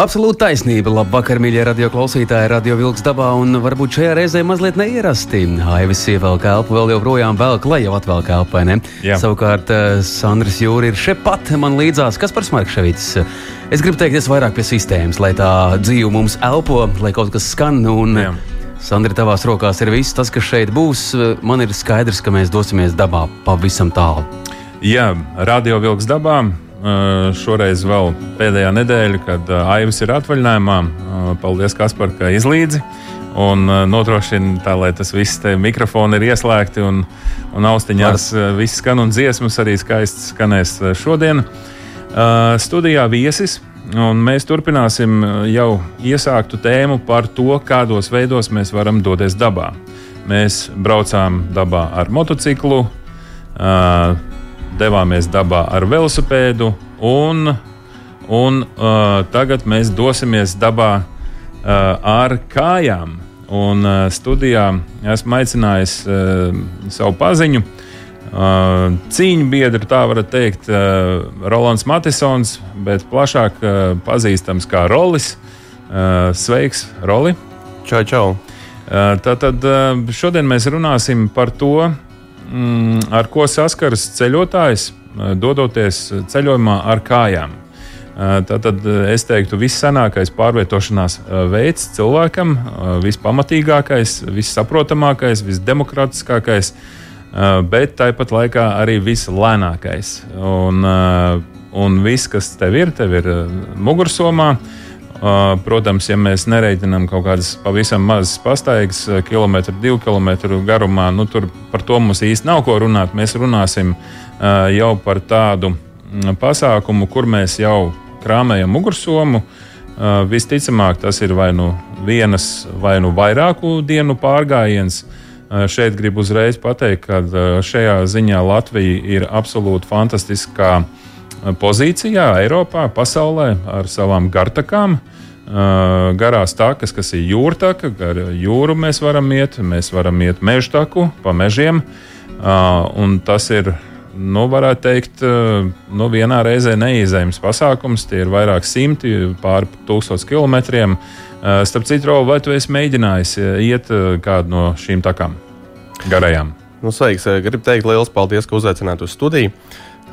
Absolūti taisnība. Labvakar, mīļie radio klausītāji, radio vilks dabā un varbūt šajā reizē mazliet neierasti. Aivis ievelk elpu, vēl joprojām velk, lai jau atvelk elpu, vai ne? Jā. Savukārt eh, Sandrs Jūri ir šeit pat man līdzās. Kas par Smarkševits? Es gribu teikt, es vairāk pie sistēmas, lai tā dzīve mums elpo, lai kaut kas skan. Un, Jā. Sandri, tavās rokās ir viss tas, kas šeit būs. Man ir skaidrs, ka mēs dosimies dabā pavisam tālu. Jā, radio vilks dabā. Uh, Šoreiz vēl pēdējā nedēļa, kad uh, Aivis ir atvaļinājumā. Uh, Paldies, Kaspar, ka izlīdzi. Un nodrošina tā, lai tas viss te mikrofoni ir ieslēgti un, un austiņās uh, viss skan un dziesmas arī skaisti skanēs šodien. Uh, Studijā viesis. Un mēs turpināsim jau iesāktu tēmu par to, kādos veidos mēs varam doties dabā. Mēs braucām dabā ar motociklu, uh, devāmies dabā ar velosipēdu, un, un uh, tagad mēs dosimies dabā uh, ar kājām. Un uh, studijā esmu aicinājis uh, savu paziņu, uh, cīņu biedru, tā var teikt, uh, Rolands Matisons, bet plašāk uh, pazīstams kā Rolis. Uh, sveiks, Roli! Čau, čau! Uh, Tātad uh, šodien mēs runāsim par to, mm, ar ko saskaras ceļotājs, uh, dodoties ceļojumā ar kājām. Uh, Tātad uh, es teiktu, vissenākais pārvietošanās veids cilvēkam, vispamatīgākais, vissaprotamākais, visdemokrātiskākais, bet tāpat laikā arī vislēnākais. Un, un viss, kas tev ir, tev ir mugursomā. Uh, Protams, ja mēs nereiķinām kaut kādas pavisam mazas pastaigas, uh, kilometru, divu kilometru garumā, nu, tur par to mums īsti nav ko runāt. Mēs runāsim uh, jau par tādu mm, pasākumu, kur mēs jau krāmējam mugursomu. Visticamāk, tas ir vai nu vienas, vai nu vairāku dienu pārgājiens. Šeit gribu uzreiz pateikt, ka šajā ziņā Latvija ir absolūti fantastiskā pozīcijā Eiropā, pasaulē ar savām gartakām. Garās takas, kas ir jūrtaka, gar jūru mēs varam iet, mēs varam iet meža taku pa mežiem. Un tas ir, nu, varētu teikt, nu, vienā reizē neizējams pasākums. Tie ir vairāk simti, pāri tūkstotis kilometriem. Starp citu, Rolu, vai tu esi mēģinājis iet kādu no šīm takām garajām? Nu, sveiks! Gribu teikt liels paldies, ka uzaicinājāt uz studiju.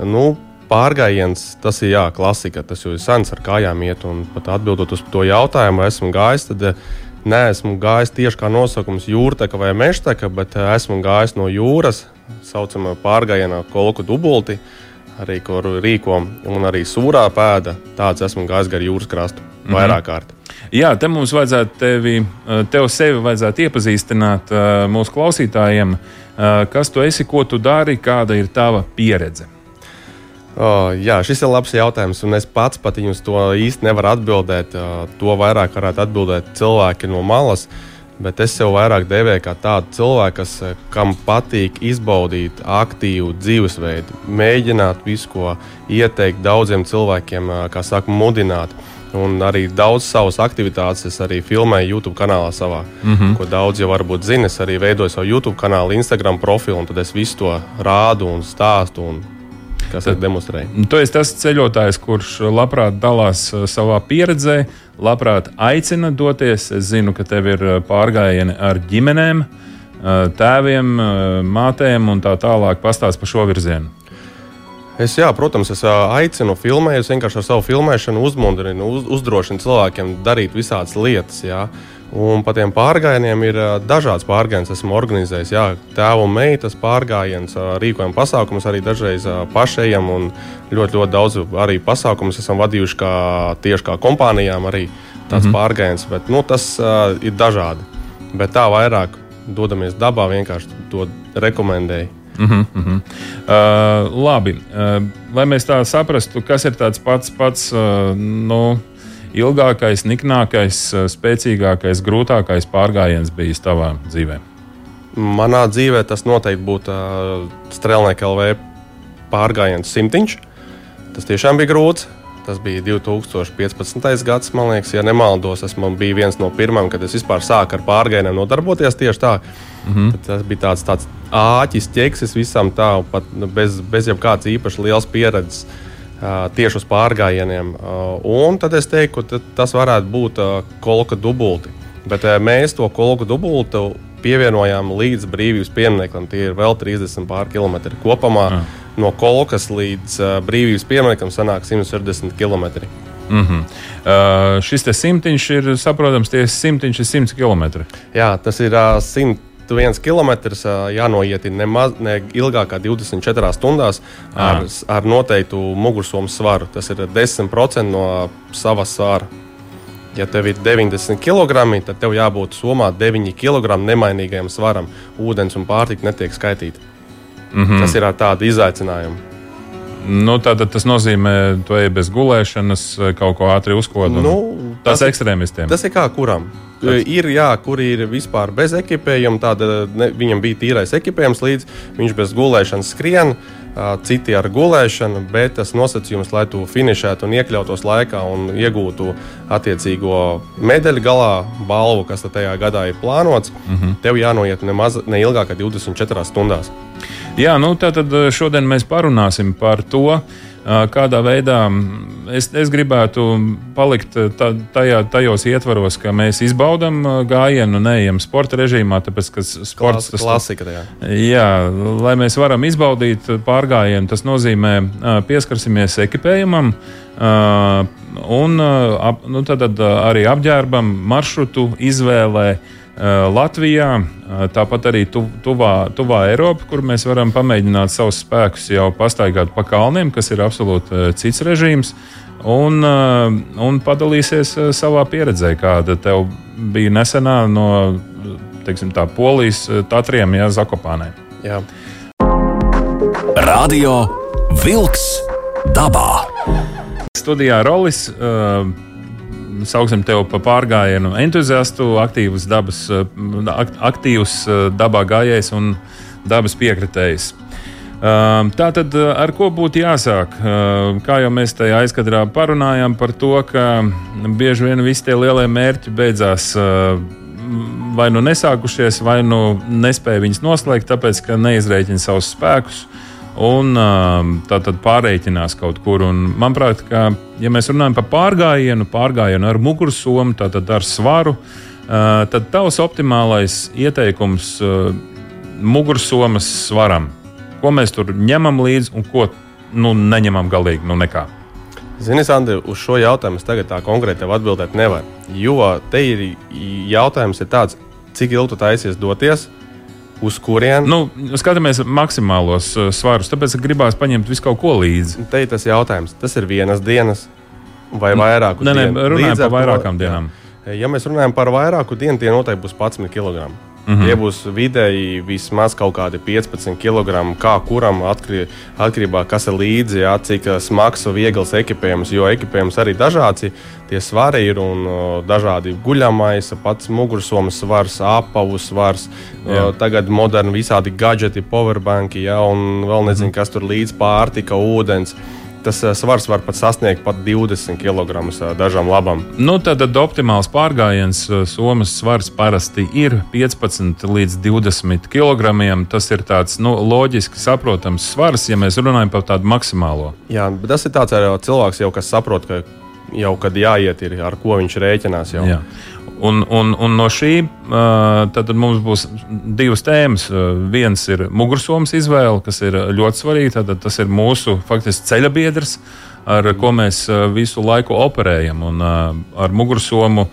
Nu, pārgājiens, tas ir jā, klasika. Tas jau ir sens ar kājām iet. Un pat atbildot uz to jautājumu, esmu gājis, tad eh, neesmu gājis tieši kā nosaukums jūrteka vai mežteka, bet eh, esmu gājis no jūras, saucamā pārgājienā kolku dubulti. Arī kur rīko, un arī sūrā pēda. Tāds esmu gājis gar jūras krastu Mhm. vairāk kārt. Jā, te mums vajadzētu tevi, eh, tev sevi vajadzētu iepazīstināt mūsu klausītājiem, kas tu esi, ko tu dari, kāda ir tava pieredze. Oh, jā, šis ir labs jautājums, un es pats pat jums to īsti nevaru atbildēt. Uh, To vairāk varētu atbildēt cilvēki no malas. Bet es sev vairāk devēju kā tādu cilvēku, kas, eh, kam patīk izbaudīt aktīvu dzīvesveidu, mēģināt visu, ko ieteikt daudziem cilvēkiem, eh, kā saka, mudināt. Un arī daudz savas aktivitātes es arī filmēju YouTube kanālā savā, mm -hmm. ko daudz jau varbūt zina. Es arī veidoju savu YouTube kanālu, Instagram profilu, un tad es visu to rādu un stāstu. Un Kas ir demonstrējis? Tu esi tas ceļotājs, kurš labprāt dalās uh, savā pieredzē, labprāt aicina doties. Es zinu, ka tev ir uh, pārgājieni ar ģimenēm, uh, tēviem, mātēm un tā tālāk. Pastāst par šo virzienu. Es, jā, protams, es aicinu filmēt, es vienkārši ar savu filmēšanu uzmundrinu, uz, uzdrošinu cilvēkiem darīt visādas lietas. Jā. Un par tiem pārgājieniem ir dažāds pārgājiens. Esmu organizējis jā, tēva un meitas pārgājienus, rīkojam pasākumus arī dažreiz un Ļoti, ļoti daudz arī pasākumus esam vadījuši kā, tieši kā kompānijām, arī tāds mm -hmm. pārgājiens. Bet nu, tas uh, ir dažādi. Bet tā vairāk dodamies dabā, vienkārši to rekomendēju. Uh -huh, uh -huh. Uh, labi, uh, lai mēs tā saprastu, kas ir tāds pats, pats uh, nu, ilgākais, niknākais, uh, spēcīgākais, grūtākais pārgājiens bijis tavā dzīvē. Manā dzīvē tas noteikti būtu uh, Strelnieka LV pārgājiens simtiņš. Tas tiešām bija grūts. Tas bija 2015. gads, man liekas, ja nemaldos. Es biju viens no pirmajiem, kad es vispār sāku ar pārgājieniem nodarboties tieši tā. Mm -hmm. Tad tas bija tāds, tāds āķis, ķeksis visam tā, pat bez, bez jebkādas īpaši liels pieredzes uh, tieši uz pārgājieniem. Un tad es teiktu, ka tas varētu būt kolka dubulti. Bet mēs to kolku dubultu pievienojām līdz brīvības piemineklim. Tie ir vēl 30 pār km kopumā. Mm. No kolkas līdz brīvības piemineklim sanāk 160 km. Mm -hmm. uh, šis simtiņš ir saprotams, tie simtiņš ir 100 km. Jā, tas ir uh, 101 km. Uh, jānoiet ne, maz, ne ilgāk kā 24 stundās ar, ar noteiktu mugursomu svaru. Tas ir 10% no savas svara. Ja tev ir 90 kg, tad tev jābūt somā 9 kg nemainīgajam svaram. Ūdens un pārtika netiek skaitīti. Mm -hmm. Tas ir ar tādu izaicinājumu. Nu, tātad tas nozīmē, ka tu ej bez gulēšanas, kaut ko ātri uzkodu. Nu, tas ir ekstrēmistiem. Tas ir kā kuram. Tāds. Ir, jā, kur ir vispār bez ekipējuma, tāda ne, viņam bija tīrais ekipējums līdzi, viņš bez gulēšanas skrien. Citi ar gulēšanu, bet tas nosacījums, lai tu finišētu un iekļautos laikā un iegūtu attiecīgo medaļu galā, balvu, kas tajā gadā ir plānots, mm -hmm. tev jānoiet ne, maz, ne ilgāk kā 24 stundās. Jā, nu tad šodien mēs parunāsim par to, kādā veidā es, es gribētu palikt tā, tajā, tajos ietvaros, ka mēs izbaudām gājienu, neejam sporta režīmā, tāpēc ka sports tas ir klasika. Tajā. Jā, lai mēs varam izbaudīt pārgājienu, tas nozīmē pieskarsimies ekipējumam. Un nu, tad arī apģērbam, maršrutu izvēlē, Eh, Latvijā, eh, tāpat arī tu, tuvā, tuvā Eiropā, kur mēs varam pamēģināt savus spēkus jau pastaigāt pa kalniem, kas ir absolūti eh, cits režīms, un, un padalīsies savā pieredzē, kāda tev bija nesenā no teiksim, tā, Polijas Tatriem, ja Zakopānē. Jā. Radio Vilks dabā. Studijā Rolis. Uh, sauksim tevi par pārgājienu entuziastu, aktīvs dabas, eh, aktīvs eh, dabā gājējs un dabas piekritējs. Eh, tā tad ar ko būtu jāsāk? Kā jau mēs tajā aizkadrā parunājām par to, ka bieži vien visi tie lielie mērķi beidzās vai nu nesākušies, vai nu nespēja viņus noslēgt, tāpēc ka neizrēķina savus spēkus un tā tad pārreikinās kaut kur. Un, manuprāt, ka, ja mēs runājam par pārgājienu, pārgājienu ar mugursomu, tātad ar svaru, tad tavs optimālais ieteikums mugursomas svaram, ko mēs tur ņemam līdzi un ko nu, neņemam galīgi nu nekā. Zini, Sandri, uz šo jautājumu es tagad tā konkrēti atbildēt nevaru. Jo te ir jautājums, ir tāds, cik ilgi tu taisies doties, uz kurien. Nu, skatāmies maksimālos uh, svarus, tāpēc gribās paņemt visu kaut ko līdzi. Te ir tas jautājums, tas ir vienas dienas vai vairāku nē, dienu. Nē, runājam par vairākām dienām. Ja mēs runājam par vairāku dienu, tie noteikti būs 11 kg. Mm -hmm. Tie būs vidēji vismaz kaut kādi 15 kg. Kā kuram atkarībā, atkarībā kas ir līdzi, jā, cik smags un viegls ekipējums. Jo ekipējums arī dažāds. Tie svari ir un dažādi guļamais, pats mugursomas svars, apavu svars. O, tagad moderni visādi gadgeti, powerbanki, jā, un vēl nezinu, kas tur līdzi pārtika, ūdens tas eh, svars var pat sasniegt pat 20 kg eh, dažam labam. Nu, tad, tad optimāls pārgājiens eh, somas svars parasti ir 15 līdz 20 kg. Tas ir tāds nu, loģiski saprotams svars, ja mēs runājam par tādu maksimālo. Jā, bet tas ir tāds cilvēks, jau, kas saprot, ka jau kad jāiet, ir ar ko viņš rēķinās. Jau. Jā. Un, un, un no šī tad mums būs divas tēmas. Viens ir mugursomas izvēle, kas ir ļoti svarīga. Tad tas ir mūsu faktiski ceļa biedrs, ar ko mēs visu laiku operējam. Un ar mugursomu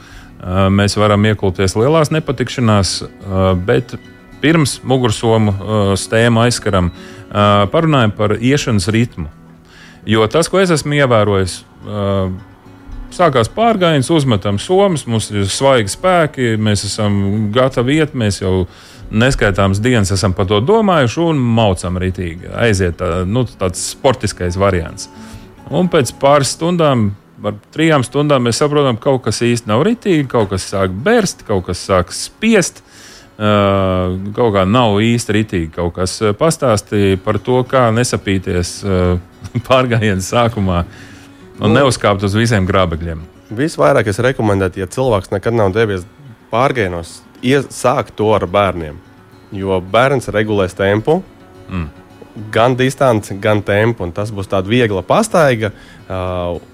mēs varam iekulties lielās nepatikšanās, bet pirms mugursomu stēmu aizskaram, parunājam par iešanas ritmu. Jo tas, ko es esmu ievērojis, Sākās pārgājiens, uzmetam somas, mums ir svaigi spēki, mēs esam gatavi iet, mēs jau neskaitāmas dienas esam par to domājuši un maucam rītīgi. Aiziet tā, nu, tāds sportiskais variants. Un pēc pāris stundām, ar trijām stundām, mēs saprotam, ka kaut kas īsti nav rītīgi, kaut kas sāk bērst, kaut kas sāk spiest. Kaut kā nav īsti ritīgi kaut kas. Pastāstīja par to, kā nesapīties pārgājienu sākumā un neuzkāpt uz visiem grābekļiem. Visvairāk es rekomendētu, ja cilvēks nekad nav devies pārgājienos, sākt to ar bērniem. Jo bērns regulēs tempu. Mm gan distanci, gan tempu. Tas būs tāds viegla pastaiga, uh,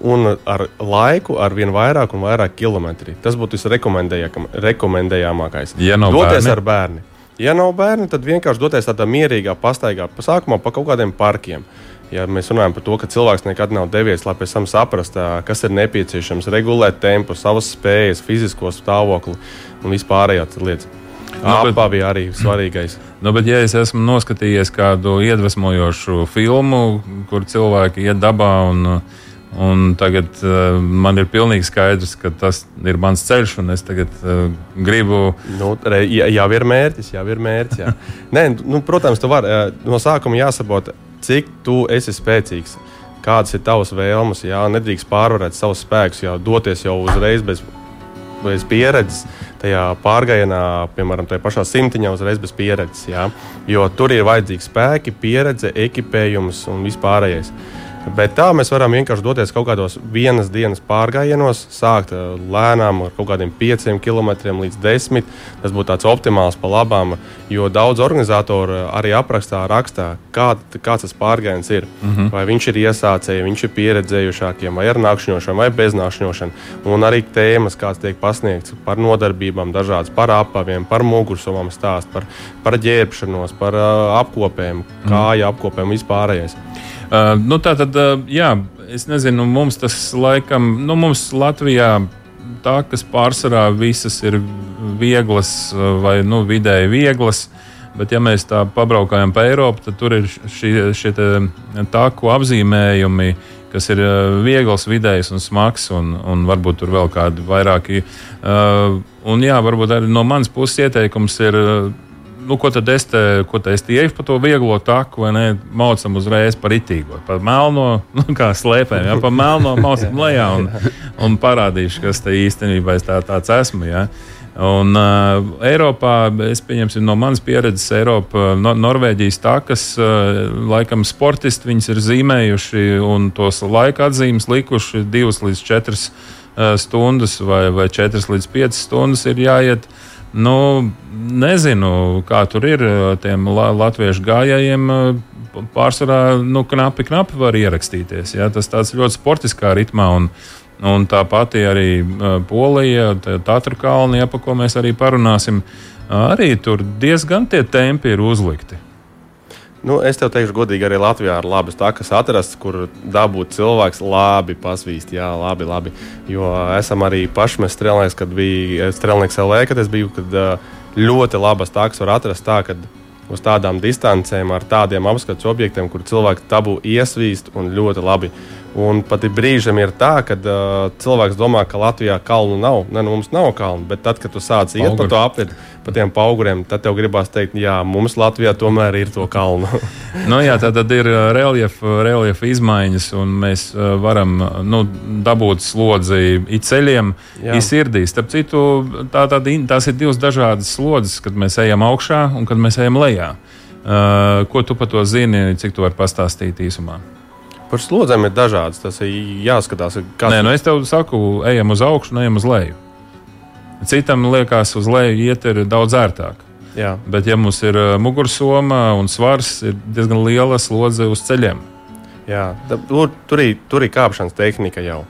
un ar laiku ar vien vairāk un vairāk kilometri. Tas būtu visrekomendējamākais. Ja doties bērni. ar bērni. Ja nav bērni, tad vienkārši doties tādā mierīgā pastaigā, pa sākumā pa kaut kādiem parkiem. Ja mēs runājam par to, ka cilvēks nekad nav devies, lai pēc tam saprastu, kas ir nepieciešams, regulēt tempu, savas spējas, fizisko stāvokli un vispārējās lietas. Nu, Apavī arī svarīgais. Nu, bet, ja es esmu noskatījies kādu iedvesmojošu filmu, kur cilvēki iet dabā un, un tagad uh, man ir pilnīgi skaidrs, ka tas ir mans ceļš, un es tagad uh, gribu. Nu, jā, jau ir mērķis, jau ir mērķis. Jā. Nē, nu, protams, tu vari no sākuma jāsaprot, cik tu esi spēcīgs. Kādas ir tavas vēlmes? Jā, nedrīkst pārvarēt savus spēkus, jau doties jau uzreiz bez, bez pieredzes tajā pārgājienā, piemēram, tajā pašā simtiņā, uzreiz bez pieredzes. Jā? Jo tur ir vajadzīgi spēki, pieredze, ekipējums un vispārējais. Bet tā mēs varam vienkārši doties kaut kādos vienas dienas pārgājienos, sākt eh, lēnām ar kaut kādiem 5 km līdz 10. Tas būtu tāds optimāls pa labām, jo daudz organizatoru arī aprakstā rakstā, kā, kāds tas pārgājiens ir. Mm -hmm. Vai viņš ir iesācējis, viņš ir pieredzējušākiem, vai ar nakšņošanu, vai bez nakšņošanu. Un arī tēmas, kāds tiek pasniegts par nodarbībām, dažādas par apaviem, par mugursomām stāst, par, par ģērbšanos, par uh, apkopēm, -hmm. kāju apkopēm vispārējais. Uh, nu, tā tad, uh, jā, es nezinu, mums tas laikam, nu, mums Latvijā tā, kas pārsvarā visas ir vieglas uh, vai nu, vidēji vieglas. Bet, ja mēs tā pabraukājam pa Eiropu, tad tur ir šie tāku apzīmējumi, kas ir uh, viegls, vidējs un smags, un, un varbūt tur vēl kādi vairāki. Uh, un jā, varbūt arī no manas puses ieteikums ir. Uh, nu, ko tad es te, ko te es te iešu pa to vieglo taku, vai ne? Maucam uzreiz par itīgo, par melno, nu, kā slēpēm, ja par melno maucam lejā un, un parādīšu, kas te īstenībā es tā, tāds esmu. Ja? Un, uh, Eiropā, es pieņemsim no manas pieredzes, Eiropa, no, Norvēģijas takas, uh, laikam sportisti viņus ir zīmējuši un tos laika atzīmes likuši divas līdz četras uh, stundas vai, vai četras līdz piecas stundas ir jāiet. Uh, Nu, nezinu, kā tur ir tiem latviešu gājējiem. Pārsvarā nu, knapi, knapi var ierakstīties. Ja? Tas tāds ļoti sportiskā ritmā. Un, un tā pati arī Polija, Tatru kalni, par ko mēs arī parunāsim, arī tur diezgan tie tempi ir uzlikti. Nu, es tev teikšu, godīgi, arī Latvijā ir labas takas atrasts, kur dabūt cilvēks labi pasvīst. Jā, labi, labi. Jo esam arī paši mēs strēlnieks, kad bija strēlnieks LV, kad es biju, kad ļoti labas takas var atrast tā, ka uz tādām distancēm, ar tādiem apskates objektiem, kur cilvēki dabū iesvīst un ļoti labi. Un pat brīžam ir tā, ka uh, cilvēks domā, ka Latvijā kalnu nav. Nē, nu, mums nav kalnu, bet tad, kad tu sāc iet pa to apli, pa tiem auguriem, tad tev gribās teikt, jā, mums Latvijā tomēr ir to kalnu. nu, jā, tā tad ir reljefa reljef izmaiņas, un mēs uh, varam nu, dabūt slodzi it ceļiem, jā. it sirdīs. Starp citu, tā, tā, tās ir divas dažādas slodzes, kad mēs ejam augšā un kad mēs ejam lejā. Uh, ko tu par to zini, cik tu vari pastāstīt īsumā? Par slodzēm ir dažādas. Tas ir jāskatās. Kas... Nē, nu es tev saku, ejam uz augšu, neejam uz leju. Citam liekas, uz leju iet ir daudz ērtāk. Jā. Bet, ja mums ir mugursoma un svars, ir diezgan liela slodze uz ceļiem. Jā, tur, tur, ir, tur ir kāpšanas tehnika jau.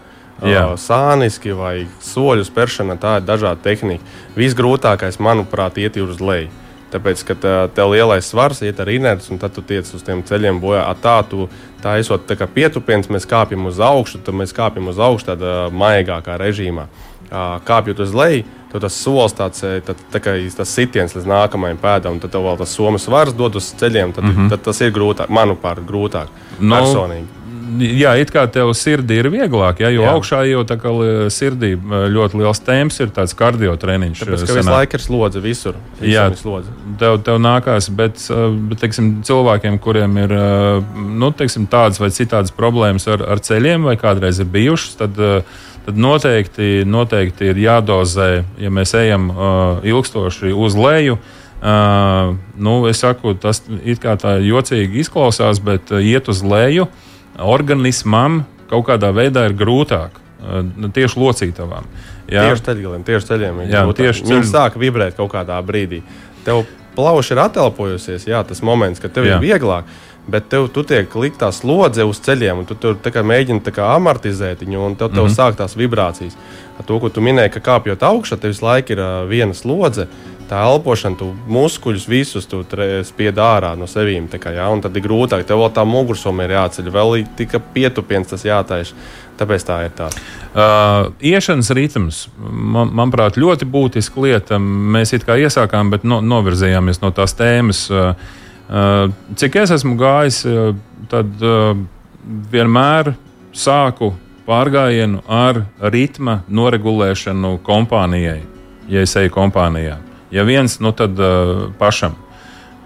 Jā. Sāniski vai soļu spēršana, tā ir dažāda tehnika. Visgrūtākais, manuprāt, iet uz leju. Tāpēc, ka tev lielais svars iet ar inerci, un tad tu tiec uz tiem ceļiem bojā. Tā, tu, tā esot tā kā pietupiens, mēs kāpjam uz augšu, tad mēs kāpjam uz augšu tādā maigākā režīmā. Kāpjot uz leju, tad tas solis tāds tā, tā kā tas sitiens līdz nākamajam pēdam, tad tev vēl tas somas svars dod uz ceļiem. Tad, mm -hmm. tad tas ir grūtāk, manuprāt, grūtāk. No, personīgi jā, it kā tev sirdī ir vieglāk, ja, jo jā. augšā jau tā kā sirdī ļoti liels temps ir tāds kardio treniņš. Tāpēc, ka visu laiku ir slodze visur. Jā, slodze. Tev, tev nākās, bet, bet teiksim, cilvēkiem, kuriem ir nu, teiksim, tādas vai citādas problēmas ar, ar ceļiem vai kādreiz ir bijušas, tad, tad noteikti, noteikti ir jādozē, ja mēs ejam ilgstoši uz leju Uh, nu, es saku, tas it kā tā jocīgi izklausās, bet uh, iet uz leju organismam kaut kādā veidā ir grūtāk. Uh, tieši locītavām. Jā. Tieši ceļiem, tieši ceļiem. Jā, tieši ceļ... Viņi sāk vibrēt kaut kādā brīdī. Tev plauša ir atelpojusies, jā, tas moments, kad tev jā. ir vieglāk. Bet tev tu tiek liktā slodze uz ceļiem, un tu tur mēģini amortizēt viņu, un tev, tev mm -hmm. sāk tās vibrācijas. Ar to, ko tu minēji, ka kāpjot augšā, tev visu laiku ir uh, viena slodze, tā elpošana, tu muskuļus visus tu spied ārā no sevīm. Kā, jā, tad ir grūtāk. Tev vēl tā mugursoma ir jāceļ, vēl ir tikai pietupiens tas jātaisa. Tāpēc tā ir tā. Uh, iešanas ritms, man, manuprāt, ļoti būtiska lieta. Mēs it kā iesākām, bet no, novirzījāmies no tās tēmas. Uh, uh, cik es esmu gājis, uh, tad uh, vienmēr sāku pārgājienu ar ritma noregulēšanu kompānijai, ja es eju kompānijā. Ja viens, nu tad uh, pašam.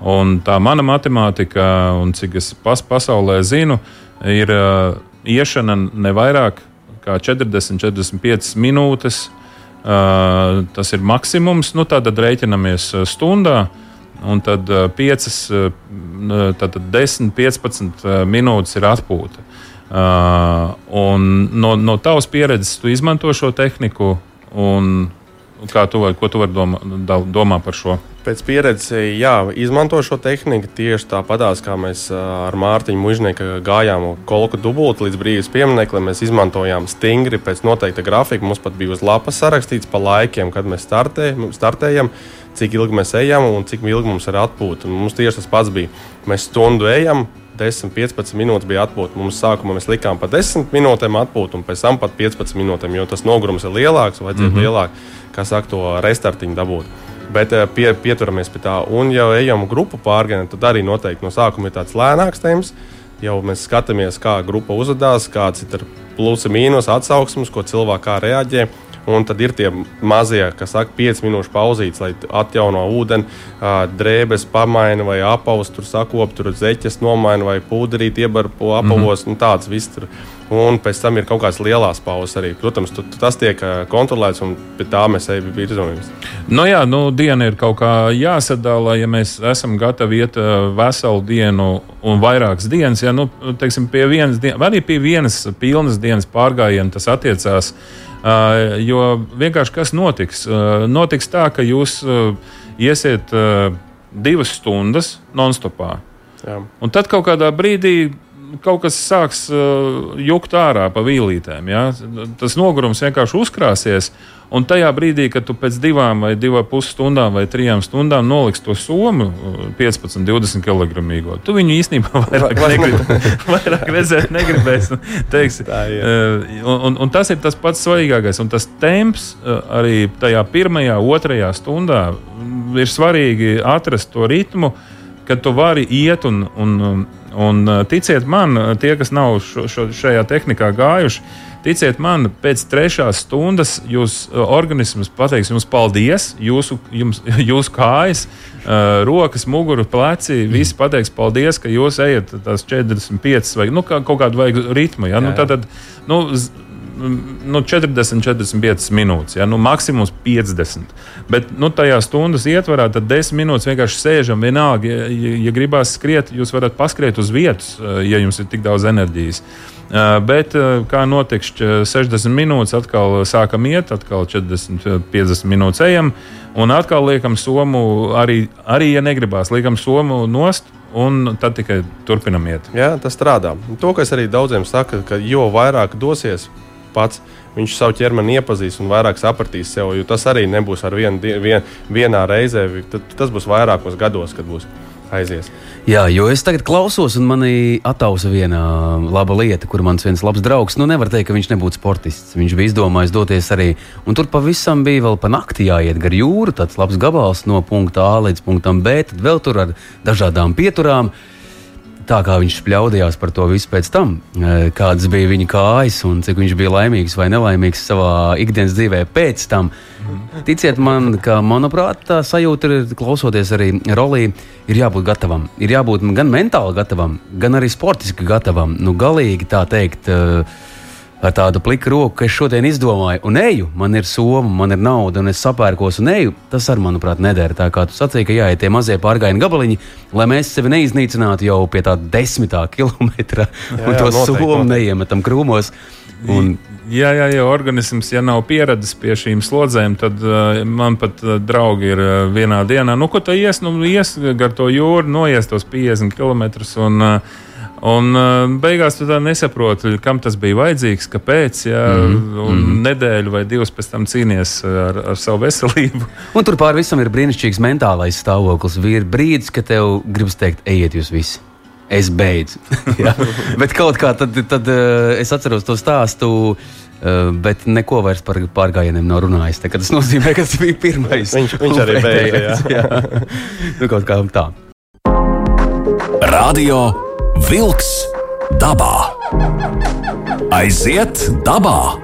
Un tā mana matemātika, un cik es pas, pasaulē zinu, ir uh, iešana ne vairāk kā 40, 45 minūtes. Uh, tas ir maksimums. Nu, tad rēķinamies stundā. Un tad uh, 5, uh, tad 10, 15 uh, minūtes ir atpūta. Uh, no, no tavas pieredzes, tu izmanto šo tehniku, un Kā tu vari, ko tu vari domā, domā par šo? Pēc pieredzes, jā, izmanto šo tehniku tieši tāpatās, kā mēs ar Mārtiņu Mužnieku gājām kolku dubultu līdz brīvības piemineklim. Mēs izmantojām stingri pēc noteikta grafika. Mums pat bija uz lapas sarakstīts pa laikiem, kad mēs startē, startējam, cik ilgi mēs ejam un cik ilgi mums ir atpūta. Mums tieši tas pats bija. Mēs stundu ejam, 10, 15 minūtes bija atpūta. Mums sākumā mēs likām pa 10 minūtēm atpūtu, un pēc tam pat 15 minūtēm, jo tas nogurums ir lielāks, vajadzēja mm -hmm. lielāku kā saka, to restartiņu dabūt. Bet eh, pie, pieturamies pie tā, un jau ejam grupu pārgājienu, tad arī noteikti no sākuma ir tāds lēnāks temps. Jau mēs skatāmies, kā grupa uzvedās, kāds ir plusi, mīnus, atsauksmes, ko cilvēki kā reaģē. Un tad ir tie mazie, kas saka, 5 minūšu pauzītes, lai atjauno ūdeni, drēbes pamaina vai apavus, tur sakop, tur zeķes nomaina vai pūderīt iebarpo apavos. Mm -hmm. tāds viss tur. Un pēc tam ir kaut kādas lielas pauzes arī. Protams, tu, tu, tas tiek kontrolēts un pie tā mēs ejam virzamies. Nu jā, nu, diena ir kaut kā jāsadala, ja mēs esam gatavi iet veselu dienu un vairākas dienas. Ja, nu, teiksim, pie vienas dienas, vai arī pie vienas pilnas dienas pārgājiena tas attiecās. Uh, jo vienkārši kas notiks? Uh, notiks tā, ka jūs uh, iesiet divas stundas non-stopā. Jā. Un tad kaut kādā brīdī kaut kas sāks uh, jukt ārā pa vīlītēm. Ja? Tas nogurums vienkārši uzkrāsies. Un tajā brīdī, kad tu pēc divām vai divām pusstundām vai trijām stundām noliksi to somu, 15, 20 kg, tu viņu īstenībā vairāk, negribi, vairāk redzēt, negribēs. Teiksi, Tā, uh, un, un tas ir tas pats svarīgākais. Un tas temps uh, arī tajā pirmajā, otrajā stundā ir svarīgi atrast to ritmu, kad tu vari iet un, un Un, uh, ticiet man, uh, tie, kas nav šo, šo, šajā tehnikā gājuši, ticiet man, pēc trešās stundas jūs uh, organisms pateiks jums paldies, jūsu, jums, jūsu kājas, rokas, mugura, pleci. Visi pateiks paldies, ka jūs ejat tās 45 vai nu, kaut kādu vajag ritmu. Ja? Nu, tad, tad, nu, nu, 40, 45 minūtes, ja? nu, maksimums 50. Bet nu, tajā stundas ietvarā tad 10 minūtes vienkārši sēžam. Vienalga, ja, ja, ja gribās skriet, jūs varat paskriet uz vietas, eh, ja jums ir tik daudz enerģijas. Uh, bet, uh, kā notiks 60 minūtes, atkal sākam iet, atkal 40, 50 minūtes ejam, un atkal liekam somu, arī, arī ja negribās, liekam somu nost, un tad tikai turpinam iet. Jā, tas strādā. To, kas arī daudziem saka, ka jo vairāk dosies, pats. Viņš savu ķermeni iepazīs un vairāk sapratīs sev, jo tas arī nebūs ar vienu, vien, vienā reizē. Tas būs vairākos gados, kad būs aizies. Jā, jo es tagad klausos, un manī attausa viena laba lieta, kur mans viens labs draugs. Nu, nevar teikt, ka viņš nebūtu sportists. Viņš bija izdomājis doties arī, un tur pavisam bija vēl pa nakti jāiet gar jūru, tāds labs gabals no punkta A līdz punktam B, tad vēl tur ar dažādām pieturām tā kā viņš spļaudījās par to visu pēc tam, e, kādas bija viņa kājas un cik viņš bija laimīgs vai nelaimīgs savā ikdienas dzīvē pēc tam. Ticiet man, ka manuprāt, tā sajūta ir, klausoties arī rolī, ir jābūt gatavam. Ir jābūt gan mentāli gatavam, gan arī sportiski gatavam. Nu, galīgi tā teikt. Uh, ar tādu pliku roku, ka es šodien izdomāju, un eju, man ir soma, man ir nauda, un es sapērkos un eju, tas arī, manuprāt, nedara. Tā kā tu sacīki, ka jāiet tie mazie pārgājieni gabaliņi, lai mēs sevi neiznīcinātu jau pie tā desmitā kilometra Jā, un jā, to noteikti, somu neiemetam krūmos. Un, Jā, jā, ja organisms ja nav pieradis pie šīm slodzēm, tad uh, man pat uh, draugi ir uh, vienā dienā. Nu, ko tu ies, nu, ies gar to jūru, noies tos 50 km. Un, uh, Un uh, beigās tu tā nesaproti, kam tas bija vajadzīgs, kāpēc. Jā, mm -hmm. Un nedēļu vai divas pēc tam cīnījies ar, ar savu veselību. un tur pāri visam ir brīnišķīgs mentālais stāvoklis. Ir brīdis, kad tev gribas teikt, ejiet jūs visi. Es beidzu. Bet kaut kā tad, tad uh, es atceros to stāstu. Uh, bet neko vairs par pārgājieniem nav runājis. Tā, tas nozīmē, ka tas bija pirmais. Viņš- viņš arī jā. Nu, kaut kā tā. Radio Wolks dabā. Aiziet dabā!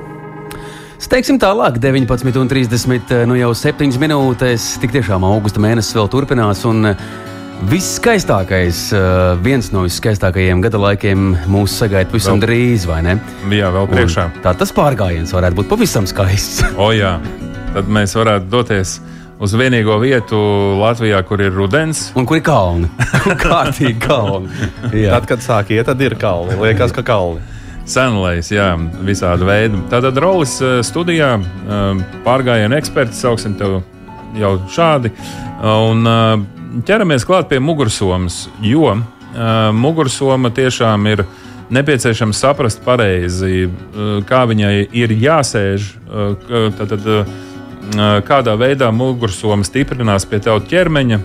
Steigsim tālāk, 19,30 nu jau 7 minūtēs. Tik tiešām augusta mēnesis vēl turpinās. Un eh, viskaistākais, eh, viens no viskaistākajiem gada laikiem mūs sagaida pavisam Vēl- drīz, vai ne? Jā, vēl priekšā. Un Tā tas pārgājiens varētu būt pavisam skaists. O, jā. Tad mēs varētu doties uz vienīgo vietu Latvijā, kur ir rudens. Un kur ir kalni? Kārtīgi kalni. Tad, kad sāk iet, tad ir kalni. Liekas, ka kalni. Senlais, jā, visādi veidi. Tātad Rolis eh, studijā eh, pārgājienu eksperts, sauksim tev jau šādi. Un eh, ķeramies klāt pie mugursomas, jo mugursoma tiešām ir nepieciešams saprast pareizi, kā viņai ir jāsēž, tātad, eh, kādā veidā mugursoma stiprinās pie tava ķermeņa.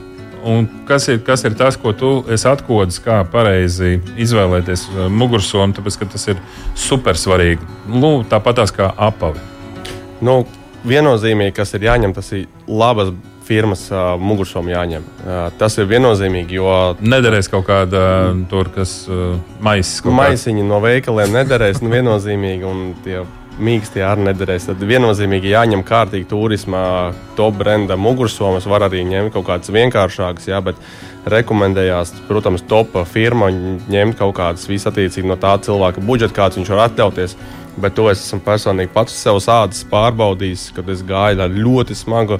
Un kas ir, kas ir tas, ko tu esi atklājis, kā pareizi izvēlēties mugursomu, tāpēc ka tas ir super svarīgi. Nu, Tāpat kā apavi. Nu, viennozīmīgi, kas ir jāņem, tas ir labas firmas uh, mugursomu jāņem. Uh, tas ir viennozīmīgi, jo Nederēs kaut kāda tur, kas uh, kāds. maisiņi no veikaliem nederēs nu, viennozīmīgi, mīkstie arī nederēs. Tad viennozīmīgi jāņem kārtīgi turismā, top brenda mugursomas. Var arī ņemt kaut kādas vienkāršākas, jā, bet rekomendējās, protams, top firma ņemt kaut kādas visattiecīgi no tā cilvēka budžeta, kāds viņš var atļauties. Bet to es esmu personīgi pats sev sācis pārbaudījis, kad es gāju ar ļoti smagu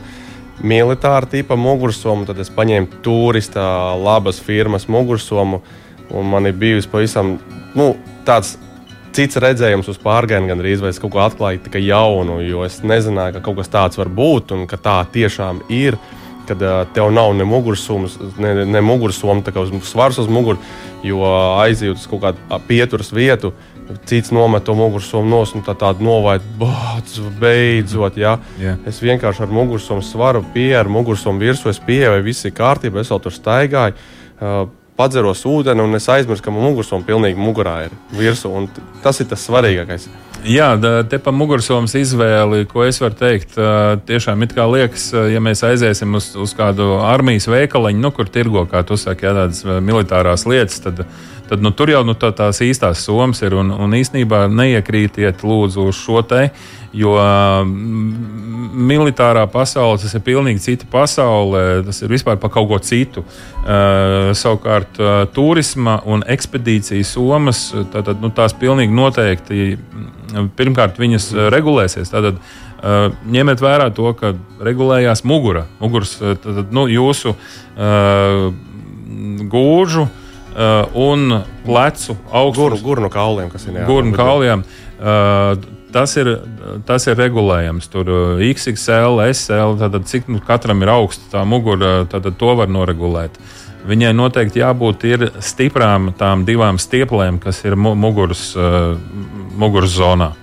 militāra tipa mugursomu, tad es paņēmu turista labas firmas mugursomu. Un man ir bijusi pavisam nu, tāds cits redzējums uz pārgājienu, gan arī es kaut ko atklāju tikai jaunu, jo es nezināju, ka kaut kas tāds var būt un ka tā tiešām ir. Kad uh, tev nav ne mugursums, ne, ne mugursoma, tā kā uz svars uz muguras, jo aizjūt uz kaut kādu pieturas vietu, cits nomet to mugursomu nos un tā tādu novaidu, bācis, beidzot. Ja? Jā. Es vienkārši ar mugursomu svaru pieeju, ar mugursomu virsmu, es pieeju, vai viss ir kārtībā, es vēl tur staigāju. Uh, Padzeros ūdeni, un es aizmirsu, ka man mugursoma pilnīgi mugurā ir virsū. Tas ir tas svarīgākais. Jā, te pa mugursomas izvēli, ko es varu teikt, tiešām it kā liekas, ja mēs aiziesim uz, uz kādu armijas veikaliņu, nu, kur tirgo, kā tu saki, jā, tādas militārās lietas, tad, tad nu, tur jau nu, tā, tās īstās somas ir. Un, un īstenībā neiekrītiet lūdzu uz šo te, jo militārā pasaule tas ir pilnīgi cita pasaule. Tas ir vispār par kaut ko citu. Uh, savukārt, uh, turisma un ekspedīcijas somas, tātad, nu, tās pilnīgi noteikti, mm, pirmkārt, viņas regulēsies. Tātad, uh, ņemiet vērā to, ka regulējās mugura, muguras, uh, tātad, nu, jūsu uh, gūžu uh, un plecu augstums. gurnu kauliem, kas ir Gurnu kaujām. Uh, tas, ir, tas ir regulējams. Tur uh, XXL, SL, tātad cik nu, katram ir augsta tā mugura, tad to var noregulēt. Viņai noteikti jābūt stiprām tām divām stieplēm, kas ir mu muguras, uh, muguras zonā.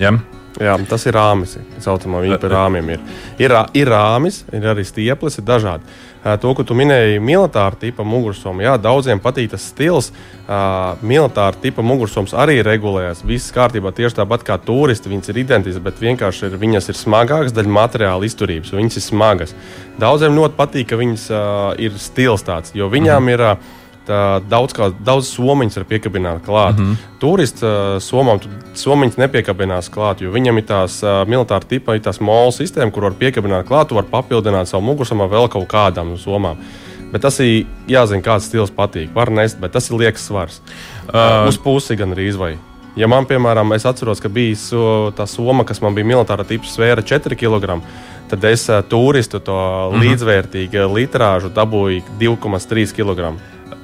Ja? Jā, tas ir rāmis. Tā saucamā viņa par rāmiem ir. Ir, ir rāmis, ir arī stieples, ir dažādi. To, ko tu minēji, militāra tipa mugursomu, jā, daudziem patīk tas stils. Militāra tipa mugursoms arī regulējas. Viss kārtībā tieši tāpat kā turisti. Viņas ir identiskas, bet vienkārši ir, viņas ir smagākas daļa materiāla izturības, viņas ir smagas. Daudziem ļoti patīk, ka viņas ir stils tāds, jo viņām ir. Daudz, kā, daudz somiņas var piekabināt klāt. Mm -hmm. Turists somām somiņas nepiekabinās klāt, jo viņam ir tās militāra tipa, ir tās mūla sistēma, kur var piekabināt klāt, tu vari papildināt savu mugursomu ar vēl kaut kādām somām. Bet tas ir jāzina, kāds stils patīk. Var nest, bet tas ir liekas svars. Uh, uz pusi gan arī izvairīt. Ja man, piemēram, es atceros, ka bija tā soma, kas man bija militāra tipa svēra 4 kg, tad es turistu to -hmm. līdzvērtīgu litrāžu dabūju 2,3 kg.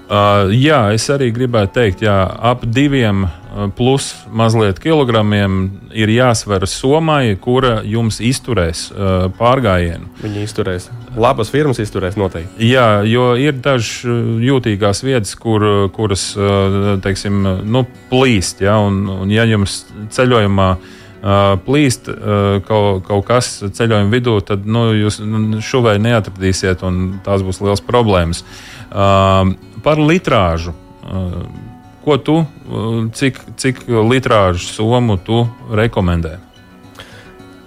Uh, jā, es arī gribētu teikt, ka ap diviem uh, plus mazliet kilogramiem ir jāsver somai, kura jums izturēs uh, pārgājienu. Viņi izturēs. Labas firmas izturēs noteikti. Jā, jo ir dažas uh, jūtīgās vietas, kur, kuras uh, teiksim, nu, plīst. Ja, un, un ja jums ceļojumā plīst kaut, kaut kas ceļojuma vidū, tad nu, jūs šuvēju nu, neatradīsiet, un tās būs liels problēmas. Uh, par litrāžu. Uh, ko tu, uh, cik, cik litrāžu somu tu rekomendē?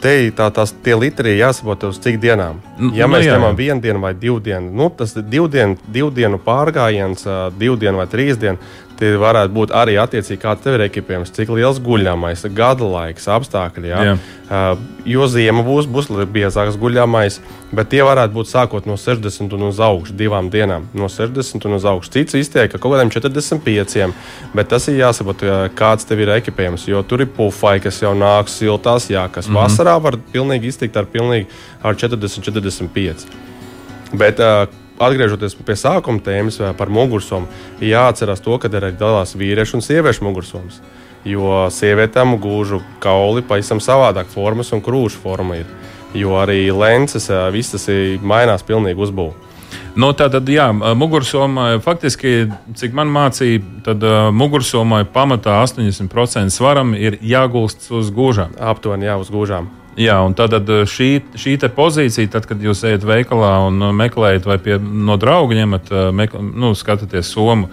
Te tā, tās litri jāsaprot uz cik dienām. Nu, Ja nu mēs ņemam vienu dienu vai divu dienu, nu, tas ir divu dienu, divu dienu pārgājiens, divu dienu vai trīs dienu. Tie varētu būt arī attiecīgi, kāds tev ir ekipējums, cik liels guļamais, gada laiks, apstākļi. Jā. Jā. Uh, jo ziema būs, būs biezāks guļamais, bet tie varētu būt sākot no 60 un uz augšu divām dienām. No 60 un uz augšu. Cits izteikti, ka kaut kādiem 45, bet tas ir jāsaprot, jā, kāds tev ir ekipējums. Jo tur ir pufai, kas jau nāk siltās, jā, kas mm -hmm. vasarā var pilnīgi iztikt ar, pilnīgi, ar 40, 45. Bet, uh, atgriežoties pie sākuma tēmas par mugursomu, jāatcerās to, ka ir arī dalās vīriešu un sieviešu mugursoms. Jo sievietēm gūžu kauli pavisam savādāk formas un krūšu forma ir. Jo arī lences, uh, viss tas mainās pilnīgi uzbūvē. Nu, tā tad, jā, mugursomai faktiski, cik man mācīja, tad uh, mugursomai pamatā 80% svaram ir jāgulst uz gūžām. Aptuveni jā, uz gūžām. Jā, un tad uh, šī, šī pozīcija, tad, kad jūs ejat veikalā un uh, meklējat, vai pie, no drauga ņemat, uh, mekl, nu, skatāties somu,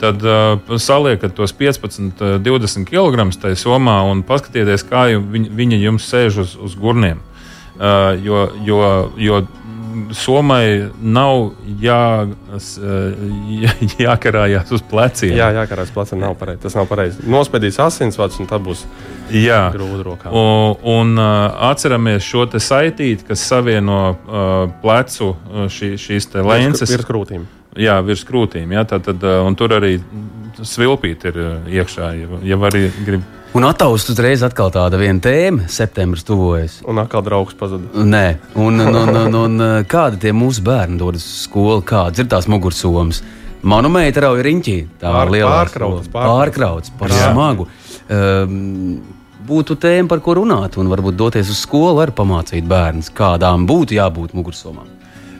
tad uh, saliekat tos 15, uh, 20 kg tajā somā un paskatieties, kā viņi, viņi jums sēž uz, uz gurniem. Uh, jo, jo, jo Somai nav jā, s- jā, jākarājās uz pleciem. Jā, jā karās plecam nav pareizi. Tas nav pareizi. Nospēdīs asinsvads un tad būs jā. grūti rokā. Un, un uh, atceramies šo saitīti, kas savieno uh, plecu šī, šīs te lences. Ir krūtīm. Jā, virs krūtīm. Jā, tā, tad, un tur arī svilpīt ir iekšā, ja, ja arī grib. Un ataust uzreiz atkal tāda viena tēma, septembris tuvojas. Un atkal draugs pazuda. Nē, un, un, un, un, un kādi tie mūsu bērni dodas uz skolu, kādas ir tās mugursomas? Manu meitu rauja riņķī. Tā Pār- ir liela pārkrautas, pārkrauts, par Jā. smagu. Um, būtu tēma, par ko runāt, un varbūt doties uz skolu, arī pamācīt bērnus, kādām būtu jābūt mugursomām.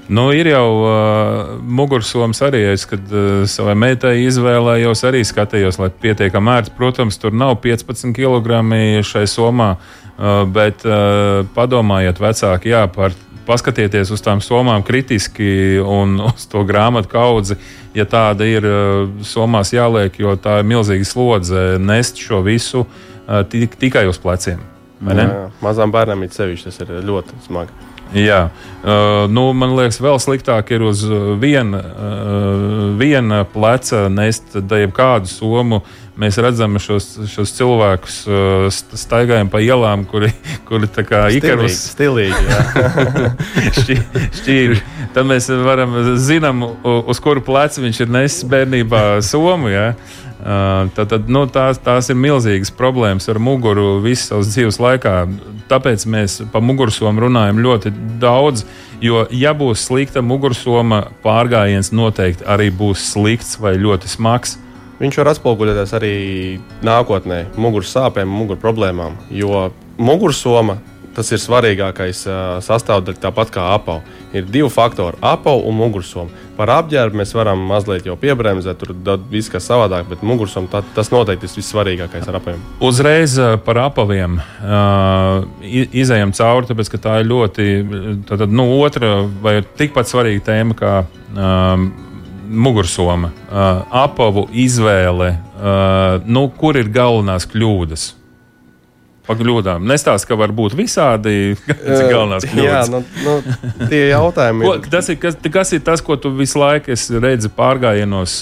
Nu, ir jau uh, mugursoms arī. Es, kad uh, savai meitai izvēlējos, arī skatījos, lai pietiekami ērts. Protams, tur nav 15 kg šai somā, uh, bet uh, padomājiet, vecāki, jā, par, paskatieties uz tām somām kritiski un uz to grāmatu kaudzi. Ja tāda ir somās jāliek, jo tā ir milzīga slodze nest šo visu tik, tikai uz pleciem. ne? Jā, mazām bērnām ir sevišķi, tas ir ļoti smagi. Jā, uh, nu, man liekas, vēl sliktāk ir uz viena, uh, viena pleca nest jebkādu somu. Mēs redzam šos, šos cilvēkus, uh, st- staigājam pa ielām, kuri, kuri tā kā ikarus stilīgi jā. šķi- šķīvi. Tad mēs varam zinām, uz kuru plecu viņš ir nesis bērnībā somu. Ja? Uh, Tad, tad, nu, tās, tās ir milzīgas problēmas ar muguru visu savas dzīves laikā. Tāpēc mēs par mugursomu runājam ļoti daudz. Jo, ja būs slikta mugursoma, pārgājiens noteikti arī būs slikts vai ļoti smags. Viņš var atspoguļoties arī nākotnē, muguras sāpēm, muguras problēmām. Jo mugursoma tas ir svarīgākais uh, sastāvdaļa, tāpat kā apava. Ir divi faktori - apava un mugursoma. Par apģērbu mēs varam mazliet jau piebremzēt, tur viss kas savādāk, bet mugursoma tā, tas noteikti ir vissvarīgākais ar apaviem. Uzreiz par apaviem uh, izējām cauri, tāpēc ka tā ir ļoti tātad, nu, otra vai tikpat svarīga tēma kā um, mugursoma. Uh, apavu izvēle, uh, nu, kur ir galvenās kļūdas. Pa kļūdām. Nestāst, ka var būt visādi cik galvenās Jā, kļūdas. nu, nu, tie jautājumi Ko, ir. tas, ir, kas, kas ir tas, ko tu visu laiku redzi pārgājienos,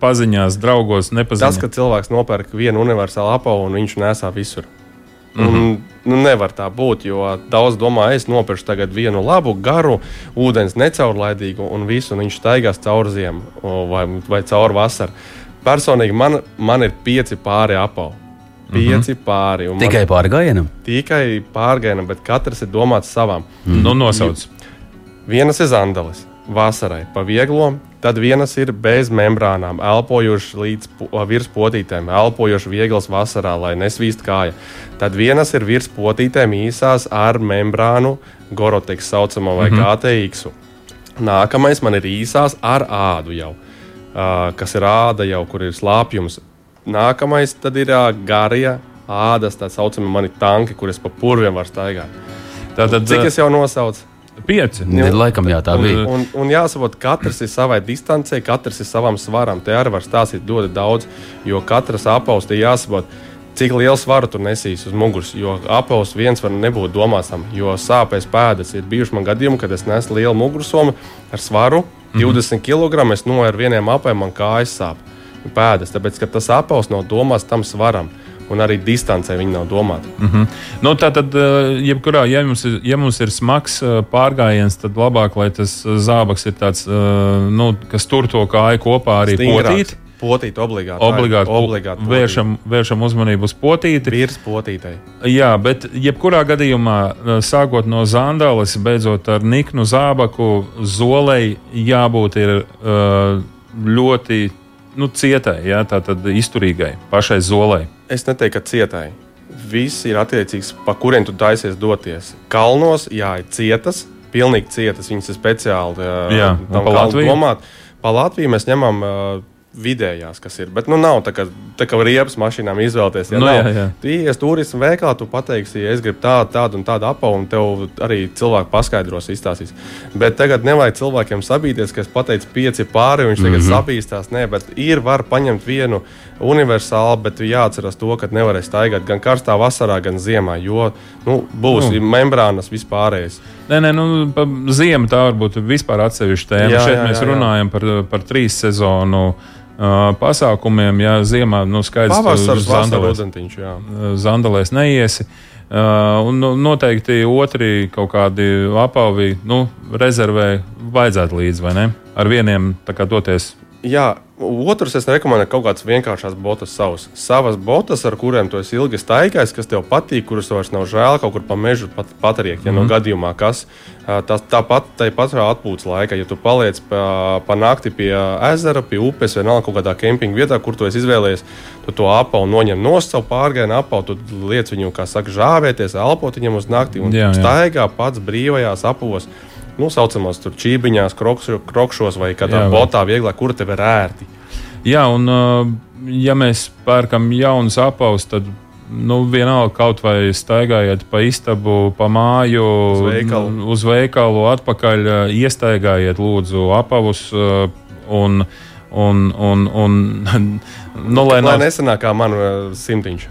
paziņās, draugos, Tas, nepazīstamos? ka cilvēks nopērk vienu universālu apavu un viņš nesā visur. Mm -hmm. nu, nevar tā būt, jo daudz domā, es nopirkšu tagad vienu labu, garu, ūdens necaurlaidīgu un visu, un viņš staigās cauri ziemu vai, vai cauri vasarai. Personīgi man, man ir pieci pāri apavi. pieci pāri. un man- Tikai pārgājienam. tikai pārgājienam, bet katrs ir domāts savam. Nu, nosauc. Vienas ir zandelis vasarai, pa vieglo, tad vienas ir bez membrānām, elpojošas līdz virs potītēm, elpojošas vieglas vasarā, lai nesvīst kāja. Tad vienas ir virs potītēm īsās ar membrānu, goroteks saucamo vai mm -hmm. GTX. Nākamais man ir īsās ar ādu jau, uh, kas ir āda jau, kur ir slāpjums. Nākamais tad ir uh, garie ādas, tā saucamie mani tanki, kurus pa purviem var staigāt. Tātad Cik es jau nosaucu? Pieci. Ne, Laikam jā, tā bija. Un, un jāsaprot, katrs ir savai distancē, katrs ir savam svaram. Te arī var stāstīt ļoti daudz, jo katrs apaus te jāsaprot. Cik lielu svaru tu nesīs uz muguras, jo apaus viens var nebūt domāts tam, jo sāpēs pēdas ir bijuši man gadījumi, kad es nesu lielu mugursomu ar svaru Mhm. 20 kg. Es noeju ar vieniem apēm, man kājas sāp pēdas, tāpēc ka tas apaus nav domāts tam svaram. Un arī distancē viņi nav domāti. Nu, tā tad, eh, jebkurā, ja mums ir, ja mums ir smags eh, pārgājiens, tad labāk, lai tas eh, zābaks ir tāds, nu, kas tur to kāju kopā arī potīt. Potīt obligāti. Obligāti, obligāti vēršam, vēršam uzmanību uz potīti. Virs potītei. Jā, bet jebkurā gadījumā, sākot no zandāles, beidzot ar niknu zābaku, zolei jābūt ir, ļoti nu, cietai, jā, tātad izturīgai pašai zolei. Es neteiktu, ka cietai. Viss ir attiecīgs, pa kuriem tu taisies doties. Kalnos, jā, ir cietas, pilnīgi cietas. Viņas ir speciāli Jā, tam pa kalnu Latviju? domāt. Pa Latviju mēs ņemam ā, vidējās, kas ir. Bet nu nav tā, ka, tā kā riepas mašīnām izvēlēties. Ja Nu, nav. jā, jā. Tu ienāc turismu veikalā, tu pateiksi, ja es gribu tādu, tādu un tādu apavu, un tev arī cilvēki paskaidros, izstāstīs. Bet tagad nevajag cilvēkiem sabīties, ka es pateicu pieci pāri, viņš tagad mm. -hmm. sabīstās. Nē, bet ir var paņemt vienu universālu, bet jāatcerās to, ka nevarēs staigāt gan karstā vasarā, gan ziemā, jo nu, būs Nu. nu. membrānas vispārējais. Nē, nē, nu, pa ziemu tā varbūt vispār atsevišķa tēma. Jā, Šeit jā, mēs jā, jā. runājam par, par trīs sezonu uh, pasākumiem. Jā, ziemā nu, skaidrs, ka Zandalēs. Zandalēs neiesi. Uh, un nu, noteikti otri kaut kādi apavi nu, rezervē vajadzētu līdzi, vai ne? Ar vieniem tā kā doties. Jā, otrs es rekomendēju kaut kādas vienkāršas botas savas. Savas botas, ar kurām tu esi ilgi staigājis, kas tev patīk, kuras tev vairs nav žēl kaut kur pa mežu pat, patriekt. Ja mm -hmm. no gadījumā kas tas tāpat tai pašā atpūtas laikā, ja tu paliec pa, pa nakti pie ezera, pie upes vai kaut kādā kempinga vietā, kur tu esi izvēlējies, tu to apavu noņem no savu pārgājienu apavu, tu liec viņu, kā saka, žāvēties, elpot viņam uz nakti un Jā, jā. staigā pats brīvajās apavos. Nu, saucamās tur čībiņās, krokš- krokšos vai kādā Jā, botā, vieglāk, kur tev ir ērti. Jā, un uh, ja mēs pērkam jaunus apavus, tad nu, vienalga kaut vai staigājiet pa istabu, pa māju, Uz veikalu. uz veikalu atpakaļ, uh, iestaigājiet lūdzu apavus. uh, Un, un, un, un, nu, lai Lai nav nesanāk kā man simtiņš.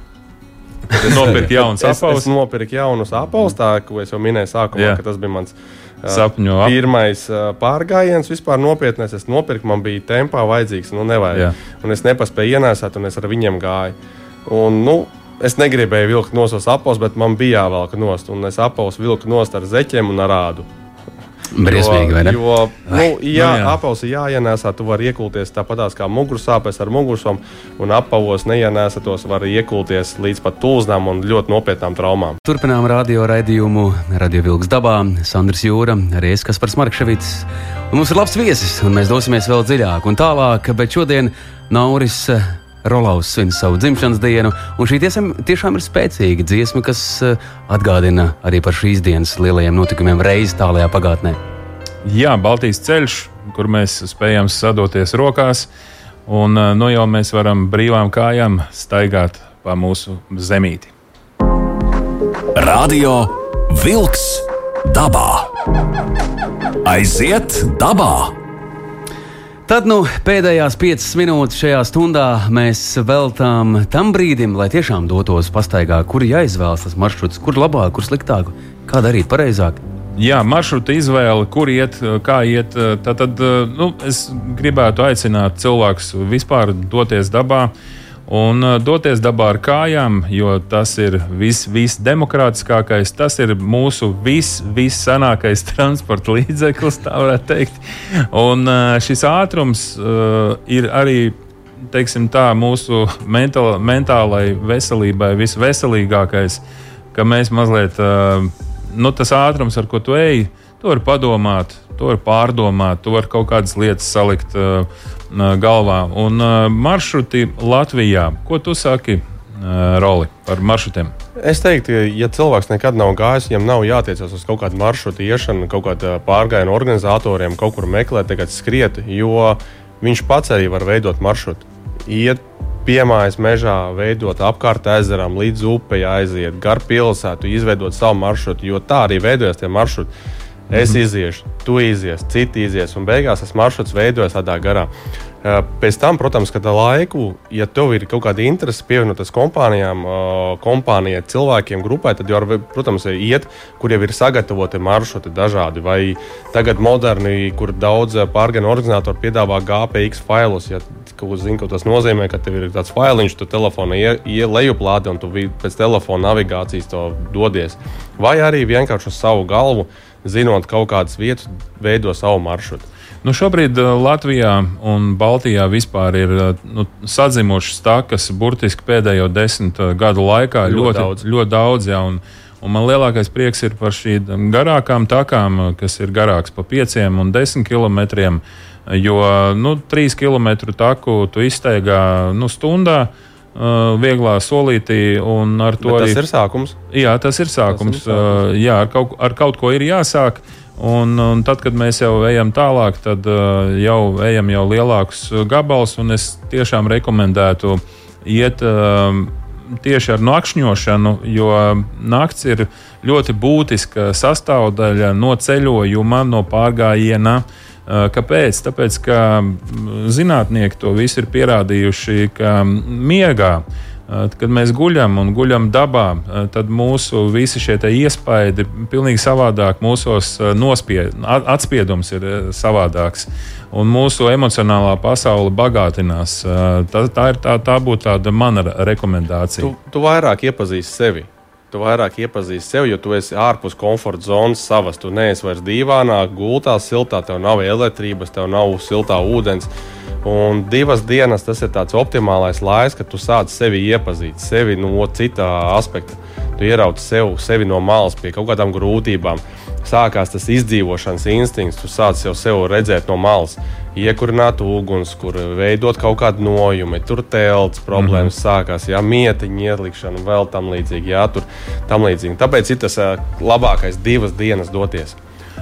nopirkt jaunas Es, es apavus, nopirku jaunus apavus, tā ko es jau minēju sākumā, Jā. ka tas bija mans uh, sapņu apavus. pirmais uh, pārgājiens. Vispār nopietnēs es nopirku, man bija tempā vajadzīgs, nu nevajag. Jā. Un es nepaspēju ienēsāt, un es ar viņiem gāju. Un, nu, Es negribēju vilkt no savas apavus, bet man bija jāvelk nost. Un es apavus vilku nost ar zeķiem un ar rādu. Briesmīgi, vai ne? Jo, nu, jā, Nu, jā. apavs ir jāienēsā, tu vari iekulties tāpatās kā mugursāpēs ar mugursām, un apavos neienēsatos var iekulties līdz pat tulznām un ļoti nopietnām traumām. Turpinām radio raidījumu Radio Vilks dabā. Sandrs Jūra, arī es, kas par Smarkševits. Un mums ir labs viesis, un mēs dosimies vēl dziļāk un tālāk, bet šodien Nauris Rolaus svin savu dzimšanas dienu, un šī tiesam, tiešām ir spēcīga dziesma, kas eh, atgādina arī par šīs dienas lielajiem notikumiem reiz tālajā pagātnē. Jā, Baltijas ceļš, kur mēs spējam sadoties rokās, un uh, nu jau mēs varam brīvām kājām staigāt pa mūsu zemīti. Radio Wolks dabā. Aiziet dabā! Tad nu, pēdējās piecas minūtes šajā stundā mēs veltām tam brīdim, lai tiešām dotos pastaigā, kur jāizvēlas tas maršruts, kur labāk, kur sliktāk, kā darīt pareizāk. Jā, maršruta izvēle, kur iet, kā iet. Tad, tad nu, es gribētu aicināt cilvēkus vispār doties dabā. Un uh, doties dabā ar kājām, jo tas ir vis, visdemokrātiskākais, tas ir mūsu vis, vissanākais transporta līdzeklis, tā varētu teikt. Un uh, šis ātrums uh, ir arī teiksim, tā, mūsu mental, mentālai veselībai visveselīgākais, ka mēs mazliet, nu, tas ātrums, ar ko tu ej, tu vari padomāt, tu vari pārdomāt, tu vari kaut kādas lietas salikt uh, galvā. Un uh, maršruti Latvijā, ko tu saki, uh, Roli, par maršrutiem? Es teiktu, ja cilvēks nekad nav gājis, viņam nav jātiecas uz kaut kādu maršrutu iešanu, kaut kādu pārgājienu organizatoriem, kaut kur meklēt, tagad skriet, jo viņš pats arī var veidot maršrutu. Iet piemājas mežā, veidot apkārt ezeram, līdz upei aiziet, gar pilsētu, izveidot savu maršrutu, jo tā arī veidojas tie maršruti. Es iziešu, tu izies, citi izies, un beigās tas maršruts veidojas tādā garā. Pēc tam, protams, kad laiku, ja tev ir kaut kāda interese pievienoties kompānijām, kompānijai, cilvēkiem, grupai, tad jau, protams, iet, kur jau ir sagatavoti maršruti dažādi. Vai tagad moderni, kur daudz pārgājienu organizatori piedāvā GPX failus. Ja, zini, ko tas nozīmē, ka tev ir tāds failiņš, tu telefonā ieejuplādi un tu pēc telefona navigācijas to dodies. Vai arī vienkārši uz savu galvu zinot kaut kādas vietas, veido savu maršrutu. Nu šobrīd uh, Latvijā un Baltijā vispār ir uh, nu, sadzimušas takas burtiski pēdējo desmit uh, gadu laikā. Ļoti, ļoti daudz. Ļoti daudz jā, un, un man lielākais prieks ir par šīm garākām takām, kas ir garākas par pieciem un desmit kilometriem. Jo nu, trīs kilometru taku tu izteigā nu, stundā. Uh, vieglā solītī, tas ir sākums. Jā, tas ir sākums. Tas ir sākums. Uh, jā, ar kaut, ar kaut ko ir jāsāk. Un, un tad, kad mēs jau ejam tālāk, tad uh, jau ejam jau lielākus gabalus. Es tiešām rekomendētu iet uh, tieši ar nakšņošanu, jo nakts ir ļoti būtiska sastāvdaļa no ceļojuma, no pārgājiena. Uh, Kāpēc? Tāpēc, ka zinātnieki to visu ir pierādījuši, ka miegā, kad mēs guļam un guļam dabā, tad mūsu visi šie iespaidi ir pilnīgi savādāk. Mūsos nospied, atspiedums ir savādāks. Un mūsu emocionālā pasaule bagātinās. Tā, tā, ir, tā, tā būtu tāda mana rekomendācija. Tu, tu vairāk iepazīsti sevi tu vairāk iepazīsti sevi, jo tu esi ārpus komforta zonas savas. Tu neesi vairs dīvānā, gultā, siltā, tev nav elektrības, tev nav siltā ūdens. Un divas dienas tas ir tāds optimālais laiks, kad tu sāc sevi iepazīt, sevi no cita aspekta. Tu ierauc sev, sevi no malas pie kaut kādām grūtībām sākās tas izdzīvošanas instinkts. Tu sāc jau sev redzēt no malas, iekurināt uguns, kur veidot kaut kādu nojumu, tur telts problēmas mm -hmm. sākās, jā, mietiņa ielikšana un vēl tam līdzīgi. Jā, tur, tam līdzīgi. Tāpēc ir tas labākais divas dienas doties.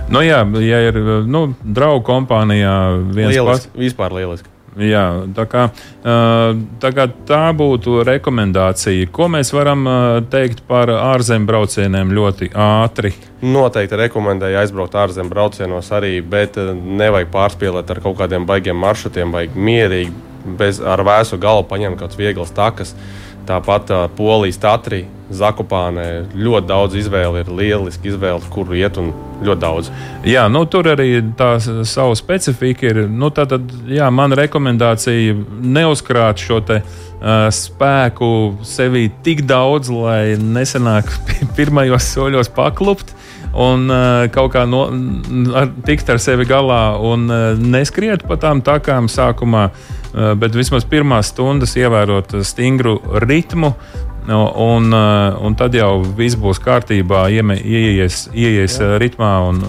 Nu jā, ja ir nu, draugu kompānijā viens lieliski, pats. Vispār lieliski. Jā, tā, kā, tā, kā tā būtu rekomendācija. Ko mēs varam teikt par ārzemju braucieniem ļoti ātri? Noteikti rekomendēju aizbraukt ārzemju braucienos arī, bet nevajag pārspīlēt ar kaut kādiem baigiem maršrutiem, vajag mierīgi, bez, ar vēsu galvu paņemt kaut kādas vieglas takas. Tāpat uh, Polijas Tatrī, Zakopānē ļoti daudz izvēle, ir lieliski izvēle, kur iet un ļoti daudz. Jā, nu, tur arī tā sava specifika ir. Nu, tātad, jā, man rekomendācija neuzkrāt šo te, uh, spēku sevī tik daudz, lai nesenāk pirmajos soļos paklupt un uh, kaut kā no, ar, tikt ar sevi galā un uh, neskriet pa tām takām sākumā. Uh, bet vismaz pirmās stundas ievērot stingru ritmu. Un, eh, un tad jau viss būs kārtībā, ieies, ieies eh, ritmā. Un...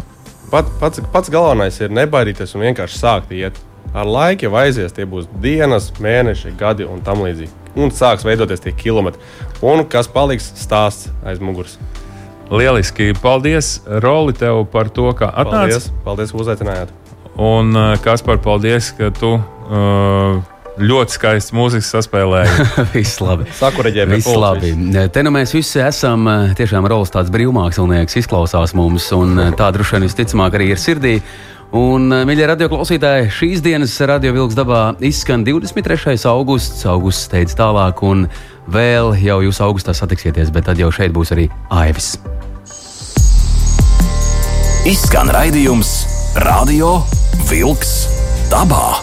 Pat, pats, pats galvenais ir nebaidīties un vienkārši sākt iet. Ar laiku jau aizies, tie būs dienas, mēneši, gadi un tam līdzīgi. Un sāks veidoties tie kilometri. Un kas paliks stāsts aiz muguras. Lieliski! Paldies, Roli, tev par to, ka atnāci. Paldies, paldies ka uzaicinājāt. Un kas par paldies, ka tu Uh, ļoti skaists mūzikas saspēlēja. Viss labi. Sakureģē, Viss labi. Te nu mēs visi esam tiešām rolas tāds brīvmākslinieks, izklausās mums, un tā droši vien visticamāk arī ir sirdī. Un, mīļie radioklausītāji, šīs dienas radio vilks dabā izskan 23. augusts. Augusts steidz tālāk, un vēl jau jūs augustā satiksieties, bet tad jau šeit būs arī Aivis. Izskan raidījums Radio Vilks dabā.